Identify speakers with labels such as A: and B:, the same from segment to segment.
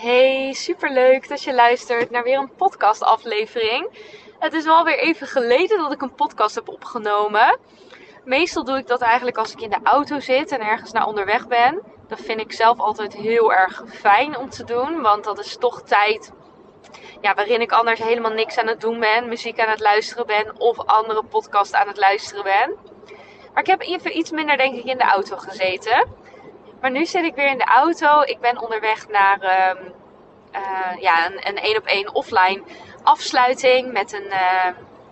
A: Hey, superleuk dat je luistert naar weer een podcastaflevering. Het is wel weer even geleden dat ik een podcast heb opgenomen. Meestal doe ik dat eigenlijk als ik in de auto zit en ergens naar onderweg ben. Dat vind ik zelf altijd heel erg fijn om te doen, want dat is toch tijd ja, waarin ik anders helemaal niks aan het doen ben, muziek aan het luisteren ben of andere podcast aan het luisteren ben. Maar ik heb even iets minder denk ik in de auto gezeten. Maar nu zit ik weer in de auto. Ik ben onderweg naar um, ja, een één op één offline afsluiting met een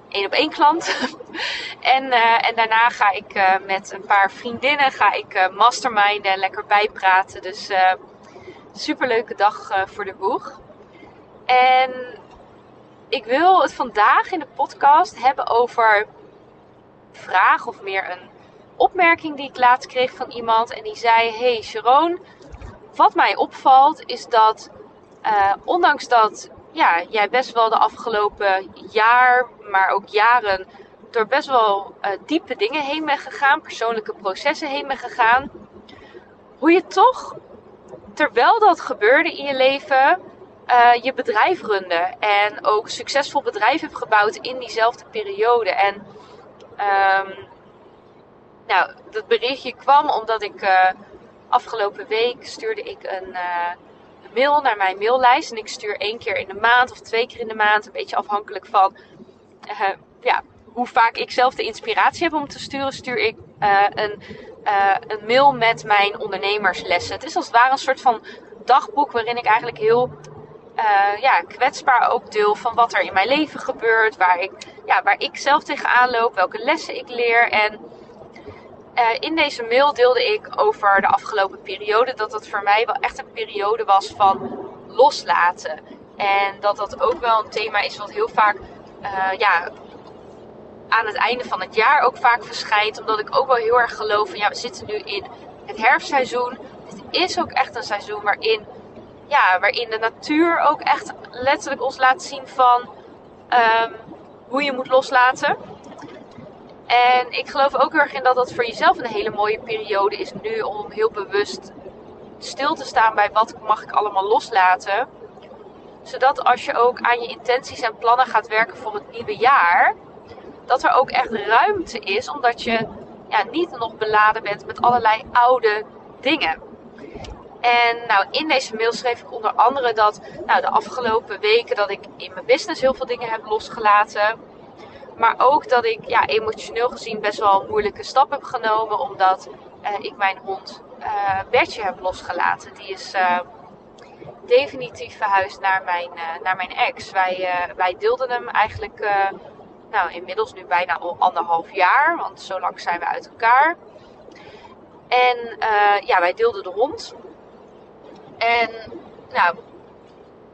A: één op één klant. en, uh, en daarna ga ik uh, met een paar vriendinnen ga ik masterminden en lekker bijpraten. Dus superleuke dag voor de boeg. En ik wil het vandaag in de podcast hebben over vraag of meer een opmerking die ik laatst kreeg van iemand. En die zei: Hey Sharon, wat mij opvalt is dat, uh, ondanks dat ja, jij best wel de afgelopen jaar, maar ook jaren, door best wel uh, diepe dingen heen bent gegaan, persoonlijke processen heen bent gegaan, hoe je toch, terwijl dat gebeurde in je leven, uh, je bedrijf runde. En ook succesvol bedrijf hebt gebouwd in diezelfde periode. En um, nou, dat berichtje kwam omdat ik uh, afgelopen week stuurde ik een, uh, een, mail naar mijn maillijst. En ik stuur één keer in de maand of twee keer in de maand. Een beetje afhankelijk van uh, ja, hoe vaak ik zelf de inspiratie heb om te sturen. Stuur ik een, een mail met mijn ondernemerslessen. Het is als het ware een soort van dagboek waarin ik eigenlijk heel ja, kwetsbaar ook deel van wat er in mijn leven gebeurt. Waar ik, ja, waar ik zelf tegenaan loop, welke lessen ik leer. En uh, in deze mail deelde ik over de afgelopen periode dat dat voor mij wel echt een periode was van loslaten. En dat dat ook wel een thema is wat heel vaak uh, ja, aan het einde van het jaar ook vaak verschijnt. Omdat ik ook wel heel erg geloof van ja, we zitten nu in het herfstseizoen. Het is ook echt een seizoen waarin, ja, waarin de natuur ook echt letterlijk ons laat zien van um, hoe je moet loslaten. En ik geloof ook erg in dat dat voor jezelf een hele mooie periode is nu om heel bewust stil te staan bij wat mag ik allemaal loslaten. Zodat als je ook aan je intenties en plannen gaat werken voor het nieuwe jaar, dat er ook echt ruimte is, omdat je ja, niet nog beladen bent met allerlei oude dingen. En nou, in deze mail schreef ik onder andere dat nou, de afgelopen weken dat ik in mijn business heel veel dingen heb losgelaten maar ook dat ik ja, emotioneel gezien best wel een moeilijke stap heb genomen. Omdat uh, ik mijn hond uh, Bertje heb losgelaten. Die is uh, definitief verhuisd naar mijn, naar mijn ex. Wij, wij deelden hem eigenlijk nou, inmiddels nu bijna al anderhalf jaar. Want zo lang zijn we uit elkaar. En ja, wij deelden de hond. En nou,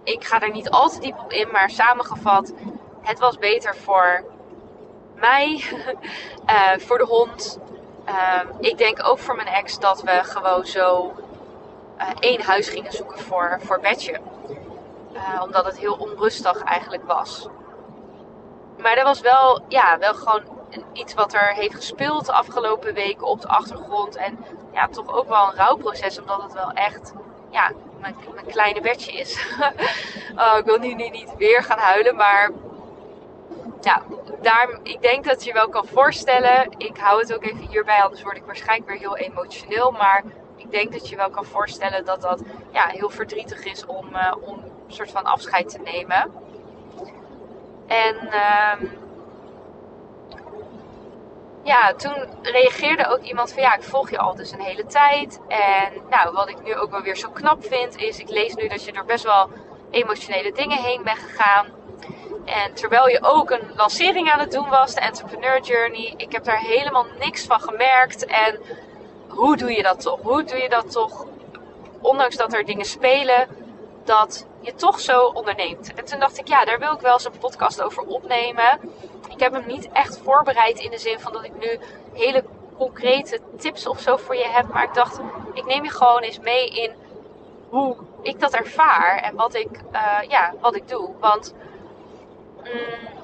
A: ik ga er niet al te diep op in. Maar samengevat, het was beter voor mij, uh, voor de hond. Uh, ik denk ook voor mijn ex dat we gewoon zo uh, één huis gingen zoeken voor, voor Betje. Eh, omdat het heel onrustig eigenlijk was. Maar er was wel, ja, wel gewoon iets wat er heeft gespeeld de afgelopen weken op de achtergrond. En ja, toch ook wel een rouwproces, omdat het wel echt ja, mijn, mijn kleine bedje is. oh, ik wil nu niet weer gaan huilen, maar ja, daar, ik denk dat je wel kan voorstellen. Ik hou het ook even hierbij, anders word ik waarschijnlijk weer heel emotioneel. Maar ik denk dat je wel kan voorstellen dat dat ja, heel verdrietig is om, uh, om een soort van afscheid te nemen. En uh, ja, toen reageerde ook iemand van ja, ik volg je al dus een hele tijd. En nou, wat ik nu ook wel weer zo knap vind, is ik lees nu dat je er best wel emotionele dingen heen bent gegaan. En terwijl je ook een lancering aan het doen was, de Entrepreneur Journey, ik heb daar helemaal niks van gemerkt. En hoe doe je dat toch? Hoe doe je dat toch, ondanks dat er dingen spelen, dat je toch zo onderneemt? En toen dacht ik, ja, daar wil ik wel eens een podcast over opnemen. Ik heb hem niet echt voorbereid in de zin van dat ik nu hele concrete tips of zo voor je heb. Maar ik dacht, ik neem je gewoon eens mee in hoe ik dat ervaar en wat ik, uh, ja, wat ik doe. Want Mm.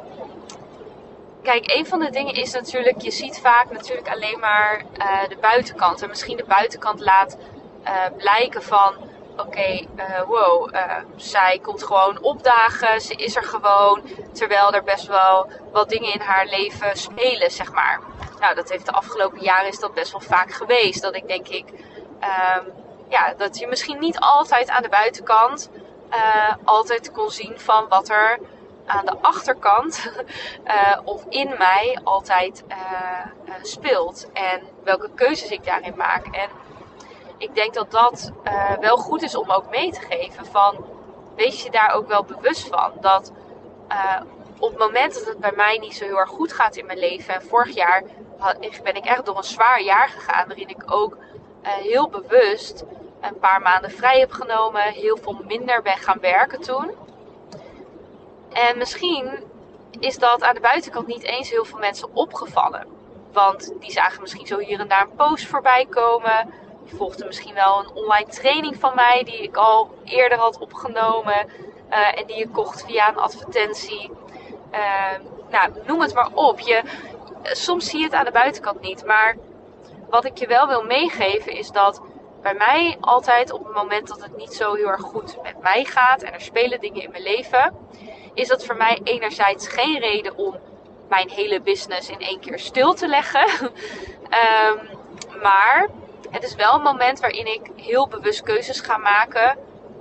A: Kijk, een van de dingen is natuurlijk, je ziet vaak natuurlijk alleen maar uh, de buitenkant. En misschien de buitenkant laat uh, blijken van oké, uh, wow, zij komt gewoon opdagen, ze is er gewoon, terwijl er best wel wat dingen in haar leven spelen, zeg maar. Nou, dat heeft de afgelopen jaren is dat best wel vaak geweest. Dat ik denk ik, um, ja, dat je misschien niet altijd aan de buitenkant altijd kon zien van wat er aan de achterkant uh, of in mij altijd uh, speelt. En welke keuzes ik daarin maak. En ik denk dat dat wel goed is om ook mee te geven van wees je daar ook wel bewust van. Dat op het moment dat het bij mij niet zo heel erg goed gaat in mijn leven. En vorig jaar ben ik echt door een zwaar jaar gegaan. Waarin ik ook heel bewust een paar maanden vrij heb genomen. Heel veel minder ben gaan werken toen. En misschien is dat aan de buitenkant niet eens heel veel mensen opgevallen. Want die zagen misschien zo hier en daar een post voorbij komen. Die volgden misschien wel een online training van mij die ik al eerder had opgenomen. Uh, en die je kocht via een advertentie. Uh, nou, noem het maar op. Je, soms zie je het aan de buitenkant niet. Maar wat ik je wel wil meegeven is dat bij mij altijd op het moment dat het niet zo heel erg goed met mij gaat en er spelen dingen in mijn leven, is dat voor mij enerzijds geen reden om mijn hele business in één keer stil te leggen. um, maar het is wel een moment waarin ik heel bewust keuzes ga maken.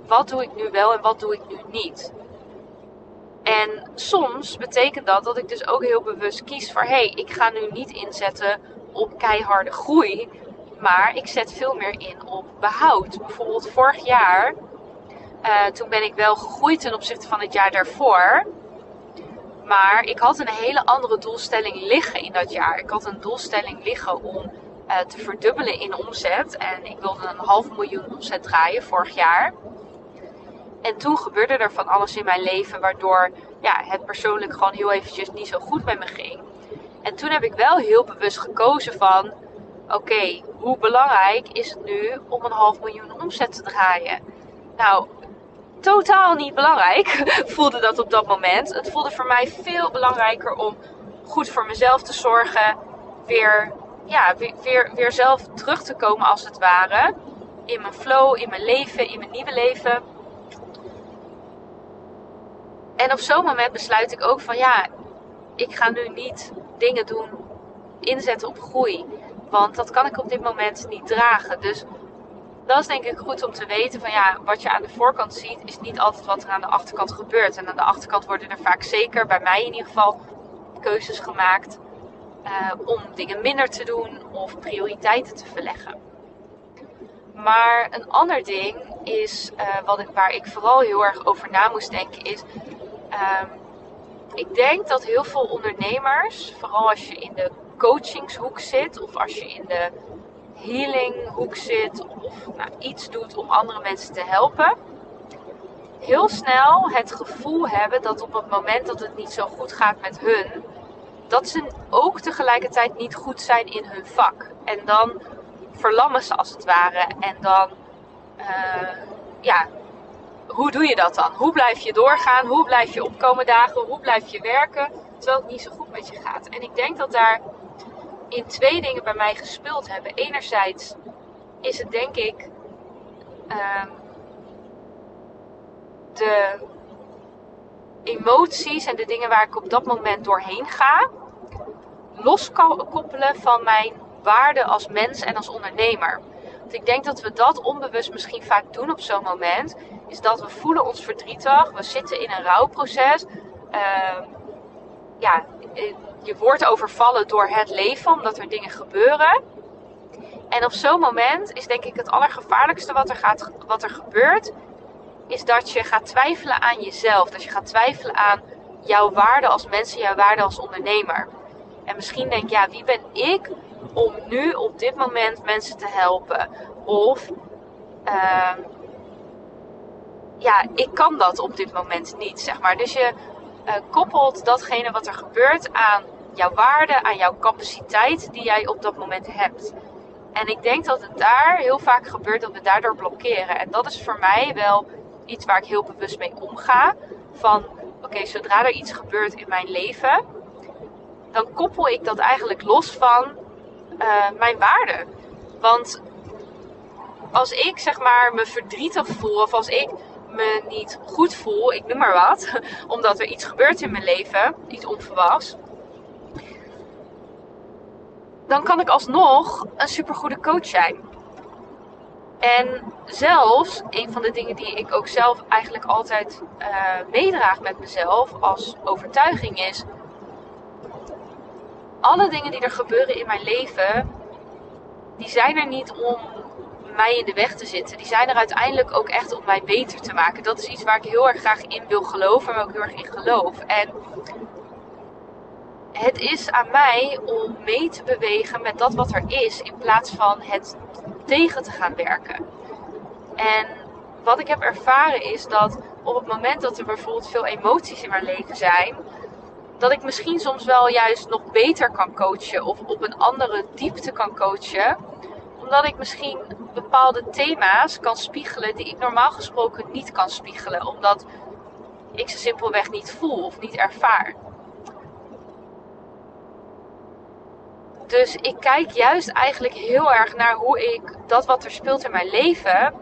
A: Wat doe ik nu wel en wat doe ik nu niet? En soms betekent dat dat ik dus ook heel bewust kies voor: hé, hey, ik ga nu niet inzetten op keiharde groei. Maar ik zet veel meer in op behoud. Bijvoorbeeld vorig jaar, uh, toen ben ik wel gegroeid ten opzichte van het jaar daarvoor. Maar ik had een hele andere doelstelling liggen in dat jaar. Ik had een doelstelling liggen om uh, te verdubbelen in omzet. En ik wilde een half miljoen omzet draaien vorig jaar. En toen gebeurde er van alles in mijn leven waardoor ja, het persoonlijk gewoon heel eventjes niet zo goed met me ging. En toen heb ik wel heel bewust gekozen van oké, hoe belangrijk is het nu om een half miljoen omzet te draaien? Nou, totaal niet belangrijk voelde dat op dat moment. Het voelde voor mij veel belangrijker om goed voor mezelf te zorgen. Weer, ja, weer, weer, zelf terug te komen als het ware. In mijn flow, in mijn leven, in mijn nieuwe leven. En op zo'n moment besluit ik ook van ja, ik ga nu niet dingen doen, inzetten op groei. Want dat kan ik op dit moment niet dragen. Dus dat is denk ik goed om te weten van ja, wat je aan de voorkant ziet, is niet altijd wat er aan de achterkant gebeurt. En aan de achterkant worden er vaak zeker, bij mij in ieder geval, keuzes gemaakt uh, om dingen minder te doen of prioriteiten te verleggen. Maar een ander ding is, uh, wat waar ik vooral heel erg over na moest denken, is. Uh, ik denk dat heel veel ondernemers, vooral als je in de coachingshoek zit, of als je in de healinghoek zit, of nou, iets doet om andere mensen te helpen, heel snel het gevoel hebben dat op het moment dat het niet zo goed gaat met hun, dat ze ook tegelijkertijd niet goed zijn in hun vak. En dan verlammen ze als het ware. En dan, uh, ja, hoe doe je dat dan? Hoe blijf je doorgaan? Hoe blijf je opkomen dagen? Hoe blijf je werken? Terwijl het niet zo goed met je gaat. En ik denk dat daar in twee dingen bij mij gespeeld hebben. Enerzijds is het denk ik um, de emoties en de dingen waar ik op dat moment doorheen ga, loskoppelen van mijn waarde als mens en als ondernemer. Want ik denk dat we dat onbewust misschien vaak doen op zo'n moment. Is dat we voelen ons verdrietig, we zitten in een rouwproces. Uh, ja, je wordt overvallen door het leven, omdat er dingen gebeuren. En op zo'n moment is denk ik het allergevaarlijkste wat er, gaat, wat er gebeurt, is dat je gaat twijfelen aan jezelf. Dat je gaat twijfelen aan jouw waarde als mens en jouw waarde als ondernemer. En misschien denk je, ja, wie ben ik om nu op dit moment mensen te helpen? Of, uh, ja, ik kan dat op dit moment niet, zeg maar. Dus je uh, koppelt datgene wat er gebeurt aan jouw waarde, aan jouw capaciteit die jij op dat moment hebt. En ik denk dat het daar heel vaak gebeurt dat we daardoor blokkeren. En dat is voor mij wel iets waar ik heel bewust mee omga. Van oké, zodra er iets gebeurt in mijn leven, dan koppel ik dat eigenlijk los van uh, mijn waarde. Want als ik zeg maar me verdrietig voel of als ik me niet goed voel, ik noem maar wat, omdat er iets gebeurt in mijn leven, iets onverwachts, dan kan ik alsnog een supergoede coach zijn. En zelfs, een van de dingen die ik ook zelf eigenlijk altijd uh, meedraag met mezelf als overtuiging is, alle dingen die er gebeuren in mijn leven, die zijn er niet om mij in de weg te zitten. Die zijn er uiteindelijk ook echt om mij beter te maken. Dat is iets waar ik heel erg graag in wil geloven, maar ook heel erg in geloof. En het is aan mij om mee te bewegen met dat wat er is, in plaats van het tegen te gaan werken. En wat ik heb ervaren is dat op het moment dat er bijvoorbeeld veel emoties in mijn leven zijn, dat ik misschien soms wel juist nog beter kan coachen of op een andere diepte kan coachen. Omdat ik misschien bepaalde thema's kan spiegelen die ik normaal gesproken niet kan spiegelen. Omdat ik ze simpelweg niet voel of niet ervaar. Dus ik kijk juist eigenlijk heel erg naar hoe ik dat wat er speelt in mijn leven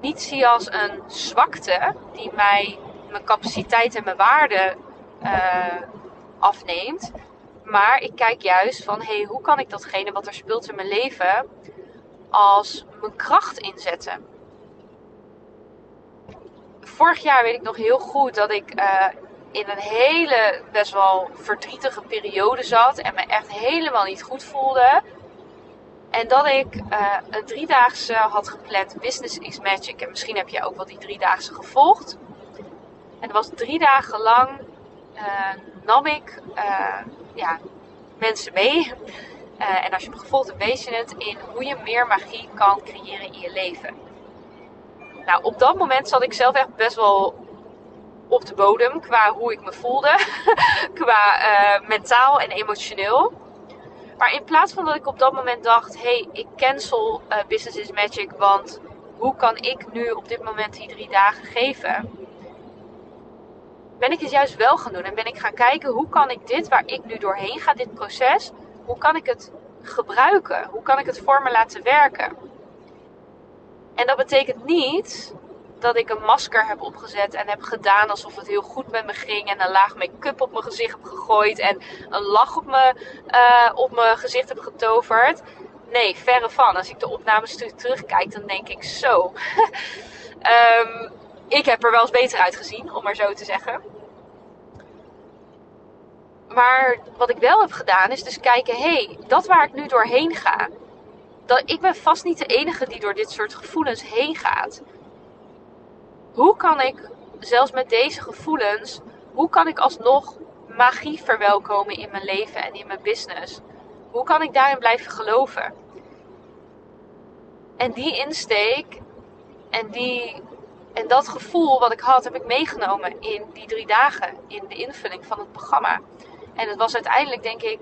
A: niet zie als een zwakte die mij mijn capaciteit en mijn waarde uh, afneemt. Maar ik kijk juist van hey, hoe kan ik datgene wat er speelt in mijn leven als mijn kracht inzetten. Vorig jaar weet ik nog heel goed dat ik uh, in een hele best wel verdrietige periode zat en me echt helemaal niet goed voelde. En dat ik uh, een driedaagse had gepland, Business is Magic. En misschien heb je ook wel die driedaagse gevolgd. En dat was drie dagen lang uh, nam ik uh, ja, mensen mee. en als je me gevolgd hebt, wees je het in hoe je meer magie kan creëren in je leven. Nou, op dat moment zat ik zelf echt best wel op de bodem qua hoe ik me voelde, qua uh, mentaal en emotioneel. Maar in plaats van dat ik op dat moment dacht: hey, ik cancel uh, Business is Magic, want hoe kan ik nu op dit moment die drie dagen geven? Ben ik het juist wel gaan doen en ben ik gaan kijken hoe kan ik dit waar ik nu doorheen ga, dit proces, hoe kan ik het gebruiken? Hoe kan ik het voor me laten werken? En dat betekent niet dat ik een masker heb opgezet en heb gedaan alsof het heel goed met me ging. En een laag make-up op mijn gezicht heb gegooid. En een lach op, me, uh, op mijn gezicht heb getoverd. Nee, verre van. Als ik de opnames terugkijk, dan denk ik zo. um, ik heb er wel eens beter uitgezien, om maar zo te zeggen. Maar wat ik wel heb gedaan, is dus kijken: hé, hey, dat waar ik nu doorheen ga. Dat, ik ben vast niet de enige die door dit soort gevoelens heen gaat hoe kan ik, zelfs met deze gevoelens, hoe kan ik alsnog magie verwelkomen in mijn leven en in mijn business? Hoe kan ik daarin blijven geloven? En die insteek en, die, en dat gevoel wat ik had, heb ik meegenomen in die drie dagen, in de invulling van het programma. En het was uiteindelijk, denk ik,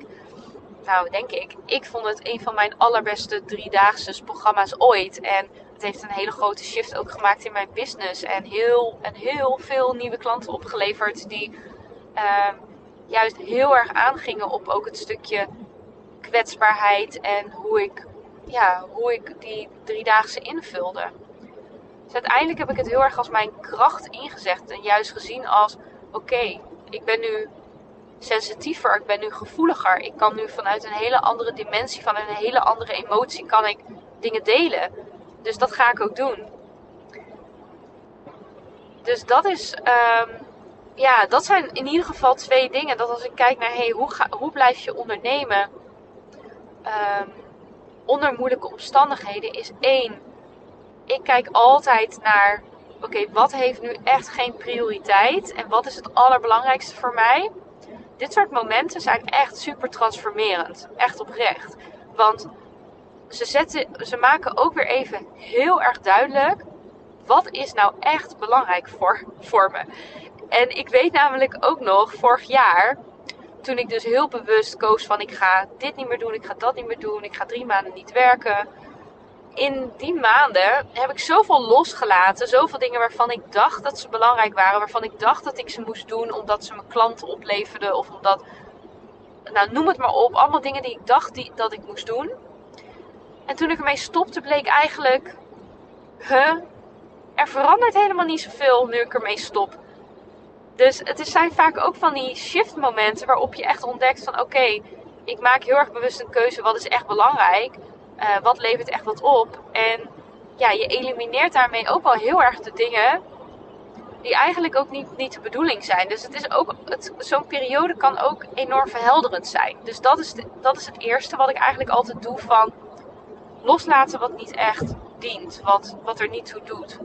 A: nou denk ik, ik vond het een van mijn allerbeste driedaagse programma's ooit. En het heeft een hele grote shift ook gemaakt in mijn business. En heel, en heel veel nieuwe klanten opgeleverd die uh, juist heel erg aangingen op ook het stukje kwetsbaarheid en hoe ik, ja, hoe ik die driedaagse invulde. Dus uiteindelijk heb ik het heel erg als mijn kracht ingezet en juist gezien als: oké, ik ben nu sensitiever, ik ben nu gevoeliger. Ik kan nu vanuit een hele andere dimensie, van een hele andere emotie, kan ik dingen delen. Dus dat ga ik ook doen. Dus dat is, um, ja, dat zijn in ieder geval twee dingen. Dat als ik kijk naar, hey, hoe, hoe blijf je ondernemen um, onder moeilijke omstandigheden, is één. Ik kijk altijd naar, oké, wat heeft nu echt geen prioriteit en wat is het allerbelangrijkste voor mij? Dit soort momenten zijn echt super transformerend. Echt oprecht. Want ze, zetten, ze maken ook weer even heel erg duidelijk. Wat is nou echt belangrijk voor, voor me? En ik weet namelijk ook nog, vorig jaar, toen ik dus heel bewust koos van ik ga dit niet meer doen, ik ga dat niet meer doen, ik ga drie maanden niet werken. In die maanden heb ik zoveel losgelaten, zoveel dingen waarvan ik dacht dat ze belangrijk waren, waarvan ik dacht dat ik ze moest doen omdat ze mijn klanten opleverden of omdat, nou noem het maar op, allemaal dingen die ik dacht die, dat ik moest doen. En toen ik ermee stopte, bleek eigenlijk, er verandert helemaal niet zoveel nu ik ermee stop. Dus het zijn vaak ook van die shift momenten waarop je echt ontdekt van oké, ik maak heel erg bewust een keuze. Wat is echt belangrijk? Uh, wat levert echt wat op? En ja, je elimineert daarmee ook wel heel erg de dingen die eigenlijk ook niet, niet de bedoeling zijn. Dus het is ook, zo'n periode kan ook enorm verhelderend zijn. Dus dat is, dat is het eerste wat ik eigenlijk altijd doe van loslaten wat niet echt dient, wat, wat er niet toe doet.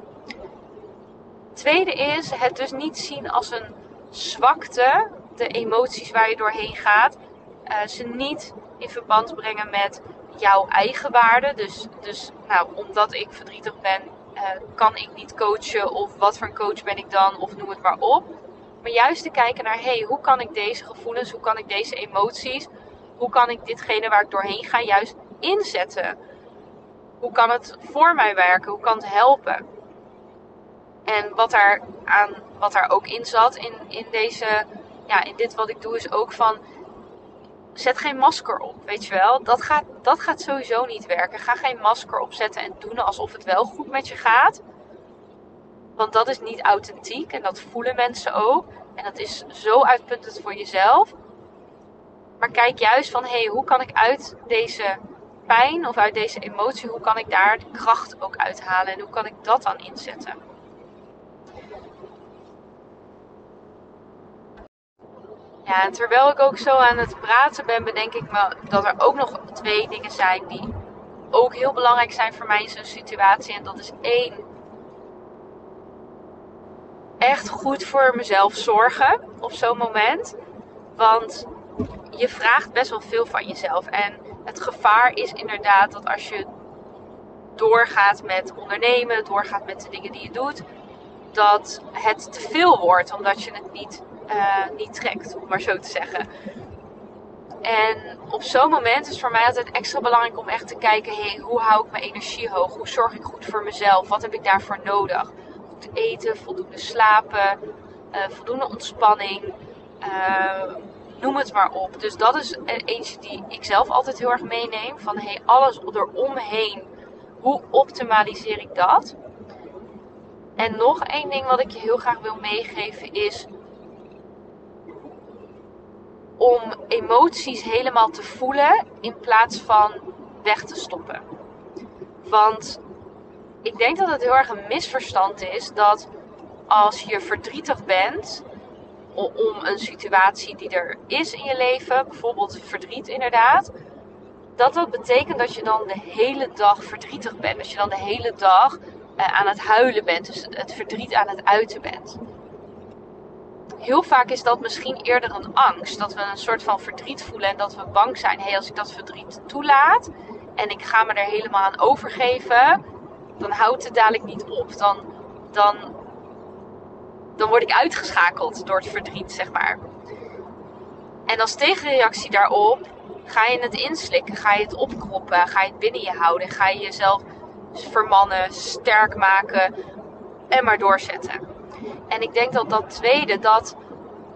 A: Tweede is het dus niet zien als een zwakte, de emoties waar je doorheen gaat. Uh, ze niet in verband brengen met jouw eigen waarde. Dus, dus nou, omdat ik verdrietig ben, uh, kan ik niet coachen. Of wat voor een coach ben ik dan? Of noem het maar op. Maar juist te kijken naar, hey, hoe kan ik deze gevoelens, hoe kan ik deze emoties, hoe kan ik ditgene waar ik doorheen ga juist inzetten? Hoe kan het voor mij werken? Hoe kan het helpen? En wat daar, aan, wat daar ook in zat in, in deze, ja, in dit wat ik doe, is ook van zet geen masker op, weet je wel. Dat gaat, dat gaat sowieso niet werken. Ga geen masker opzetten en doen alsof het wel goed met je gaat. Want dat is niet authentiek en dat voelen mensen ook. En dat is zo uitputtend voor jezelf. Maar kijk juist van, hé, hey, hoe kan ik uit deze pijn of uit deze emotie, hoe kan ik daar de kracht ook uithalen en hoe kan ik dat dan inzetten? Ja, en terwijl ik ook zo aan het praten ben, bedenk ik me dat er ook nog twee dingen zijn die ook heel belangrijk zijn voor mij in zo'n situatie. En dat is één, echt goed voor mezelf zorgen op zo'n moment. Want je vraagt best wel veel van jezelf. En het gevaar is inderdaad dat als je doorgaat met ondernemen, doorgaat met de dingen die je doet, dat het te veel wordt omdat je het niet uh, niet trekt, om maar zo te zeggen. En op zo'n moment is voor mij altijd extra belangrijk om echt te kijken: hey, hoe hou ik mijn energie hoog? Hoe zorg ik goed voor mezelf? Wat heb ik daarvoor nodig? Goed eten, voldoende slapen, uh, voldoende ontspanning. Uh, noem het maar op. Dus dat is eentje die ik zelf altijd heel erg meeneem. Van hey, alles eromheen. Hoe optimaliseer ik dat? En nog één ding wat ik je heel graag wil meegeven is om emoties helemaal te voelen in plaats van weg te stoppen. Want ik denk dat het heel erg een misverstand is dat als je verdrietig bent om een situatie die er is in je leven, bijvoorbeeld verdriet inderdaad, dat dat betekent dat je dan de hele dag verdrietig bent. Dat je dan de hele dag eh, aan het huilen bent, dus het verdriet aan het uiten bent heel vaak is dat misschien eerder een angst. Dat we een soort van verdriet voelen en dat we bang zijn. Hé, hey, als ik dat verdriet toelaat en ik ga me er helemaal aan overgeven, dan houdt het dadelijk niet op. Dan, dan, dan word ik uitgeschakeld door het verdriet, zeg maar. En als tegenreactie daarop ga je het inslikken, ga je het opkroppen, ga je het binnen je houden, ga je jezelf vermannen, sterk maken en maar doorzetten. En ik denk dat dat tweede, dat,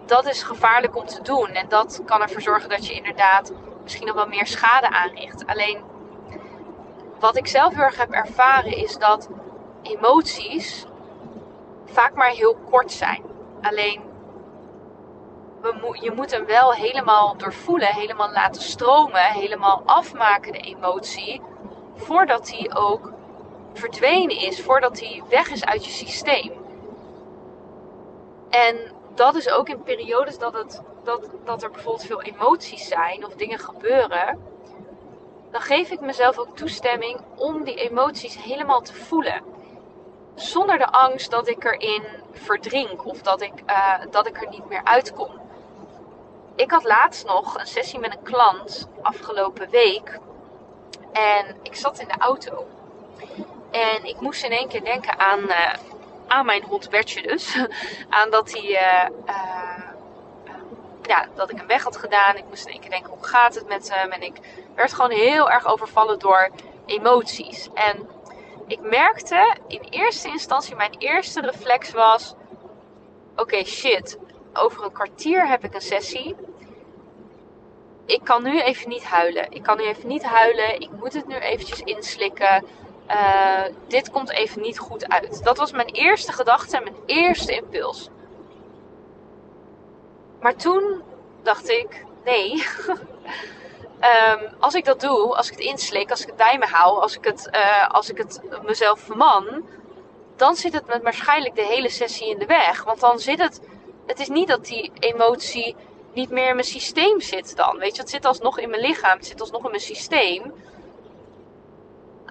A: dat is gevaarlijk om te doen. En dat kan ervoor zorgen dat je inderdaad misschien nog wel meer schade aanricht. Alleen wat ik zelf heel erg heb ervaren is dat emoties vaak maar heel kort zijn. Alleen we je moet hem wel helemaal doorvoelen, helemaal laten stromen, helemaal afmaken de emotie, voordat hij ook verdwenen is, voordat hij weg is uit je systeem. En dat is ook in periodes dat, het, dat, dat er bijvoorbeeld veel emoties zijn of dingen gebeuren. Dan geef ik mezelf ook toestemming om die emoties helemaal te voelen. Zonder de angst dat ik erin verdrink of dat ik, uh, dat ik er niet meer uitkom. Ik had laatst nog een sessie met een klant afgelopen week. En ik zat in de auto. En ik moest in één keer denken aan, uh, aan mijn hond Bertje dus. aan dat hij... Uh, ja, dat ik hem weg had gedaan. Ik moest in één keer denken, hoe gaat het met hem? En ik werd gewoon heel erg overvallen door emoties. En ik merkte in eerste instantie, mijn eerste reflex was... Oké, shit. Over een kwartier heb ik een sessie. ik kan nu even niet huilen. Ik kan nu even niet huilen. Ik moet het nu eventjes inslikken. Uh, dit komt even niet goed uit. Dat was mijn eerste gedachte en mijn eerste impuls. Maar toen dacht ik, nee. um, als ik dat doe, als ik het inslik, als ik het bij me hou, als ik het, uh, als ik het mezelf verman, dan zit het me waarschijnlijk de hele sessie in de weg. Want dan zit het. Het is niet dat die emotie niet meer in mijn systeem zit dan. Weet je, het zit alsnog in mijn lichaam, het zit alsnog in mijn systeem.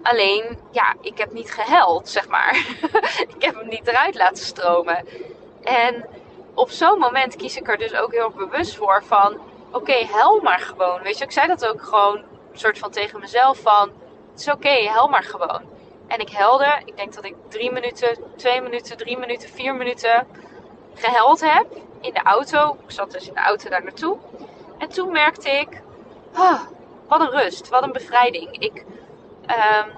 A: Alleen, ja, ik heb niet gehuild, zeg maar. ik heb hem niet eruit laten stromen. En op zo'n moment kies ik er dus ook heel bewust voor van... Oké, hel maar gewoon. Weet je, ik zei dat ook gewoon een soort van tegen mezelf van... Het is oké, okay, hel maar gewoon. En ik helde. Ik denk dat ik drie minuten, twee minuten, drie minuten, vier minuten geheld heb in de auto. Ik zat dus in de auto daar naartoe. En toen merkte ik, oh, wat een rust, wat een bevrijding. Ik, um,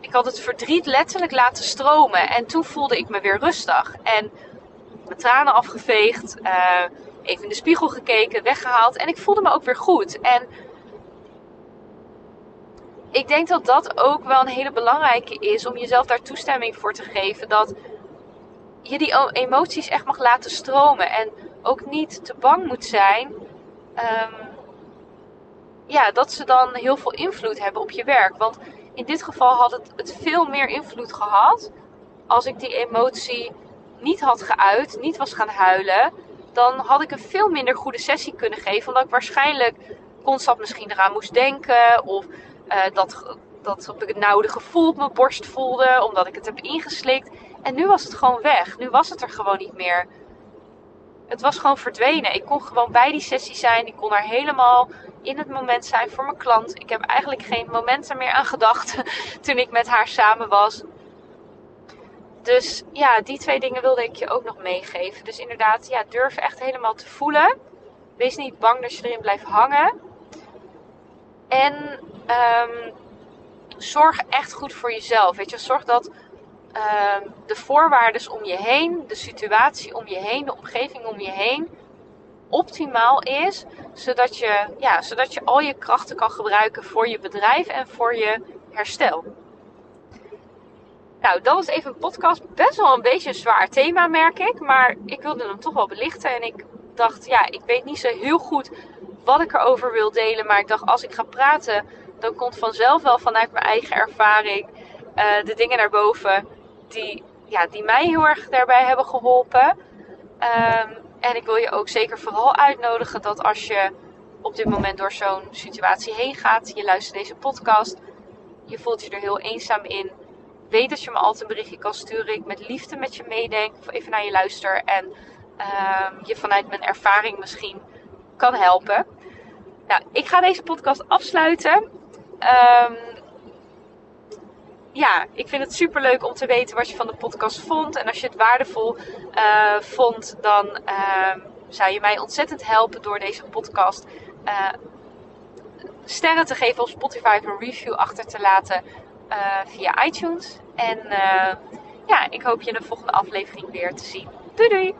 A: ik had het verdriet letterlijk laten stromen. En toen voelde ik me weer rustig. En mijn tranen afgeveegd, uh, even in de spiegel gekeken, weggehaald. En ik voelde me ook weer goed. En ik denk dat dat ook wel een hele belangrijke is om jezelf daar toestemming voor te geven. Dat je die emoties echt mag laten stromen. En ook niet te bang moet zijn. Um, ja, dat ze dan heel veel invloed hebben op je werk. Want in dit geval had het, het veel meer invloed gehad. Als ik die emotie niet had geuit, niet was gaan huilen. Dan had ik een veel minder goede sessie kunnen geven. Omdat ik waarschijnlijk constant misschien eraan moest denken. Of uh, dat, dat ik het nauwe gevoel op mijn borst voelde. Omdat ik het heb ingeslikt. En nu was het gewoon weg. Nu was het er gewoon niet meer. Het was gewoon verdwenen. Ik kon gewoon bij die sessie zijn. Ik kon daar helemaal in het moment zijn voor mijn klant. Ik heb eigenlijk geen momenten meer aan gedacht toen ik met haar samen was. Dus ja, die twee dingen wilde ik je ook nog meegeven. Dus inderdaad, ja, durf echt helemaal te voelen. Wees niet bang dat je erin blijft hangen. En um, zorg echt goed voor jezelf. Weet je, zorg dat uh, de voorwaarden om je heen, de situatie om je heen, de omgeving om je heen optimaal is, zodat je, ja, zodat je al je krachten kan gebruiken voor je bedrijf en voor je herstel. Nou, dat was even een podcast. Best wel een beetje een zwaar thema, merk ik. Maar ik wilde hem toch wel belichten. En ik dacht, ja, ik weet niet zo heel goed wat ik erover wil delen. Maar ik dacht, als ik ga praten, dan komt vanzelf wel vanuit mijn eigen ervaring uh, de dingen naar boven die, ja, die mij heel erg daarbij hebben geholpen. Um, en ik wil je ook zeker vooral uitnodigen dat als je op dit moment door zo'n situatie heen gaat, je luistert deze podcast, je voelt je er heel eenzaam in. Weet dat je me altijd een berichtje kan sturen. Ik met liefde met je meedenk of even naar je luister en um, je vanuit mijn ervaring misschien kan helpen. Nou, ik ga deze podcast afsluiten. Um, ja, ik vind het super leuk om te weten wat je van de podcast vond. En als je het waardevol uh, vond, dan uh, zou je mij ontzettend helpen door deze podcast uh, sterren te geven op Spotify een review achter te laten via iTunes. En ja, ik hoop je in de volgende aflevering weer te zien. Doei doei!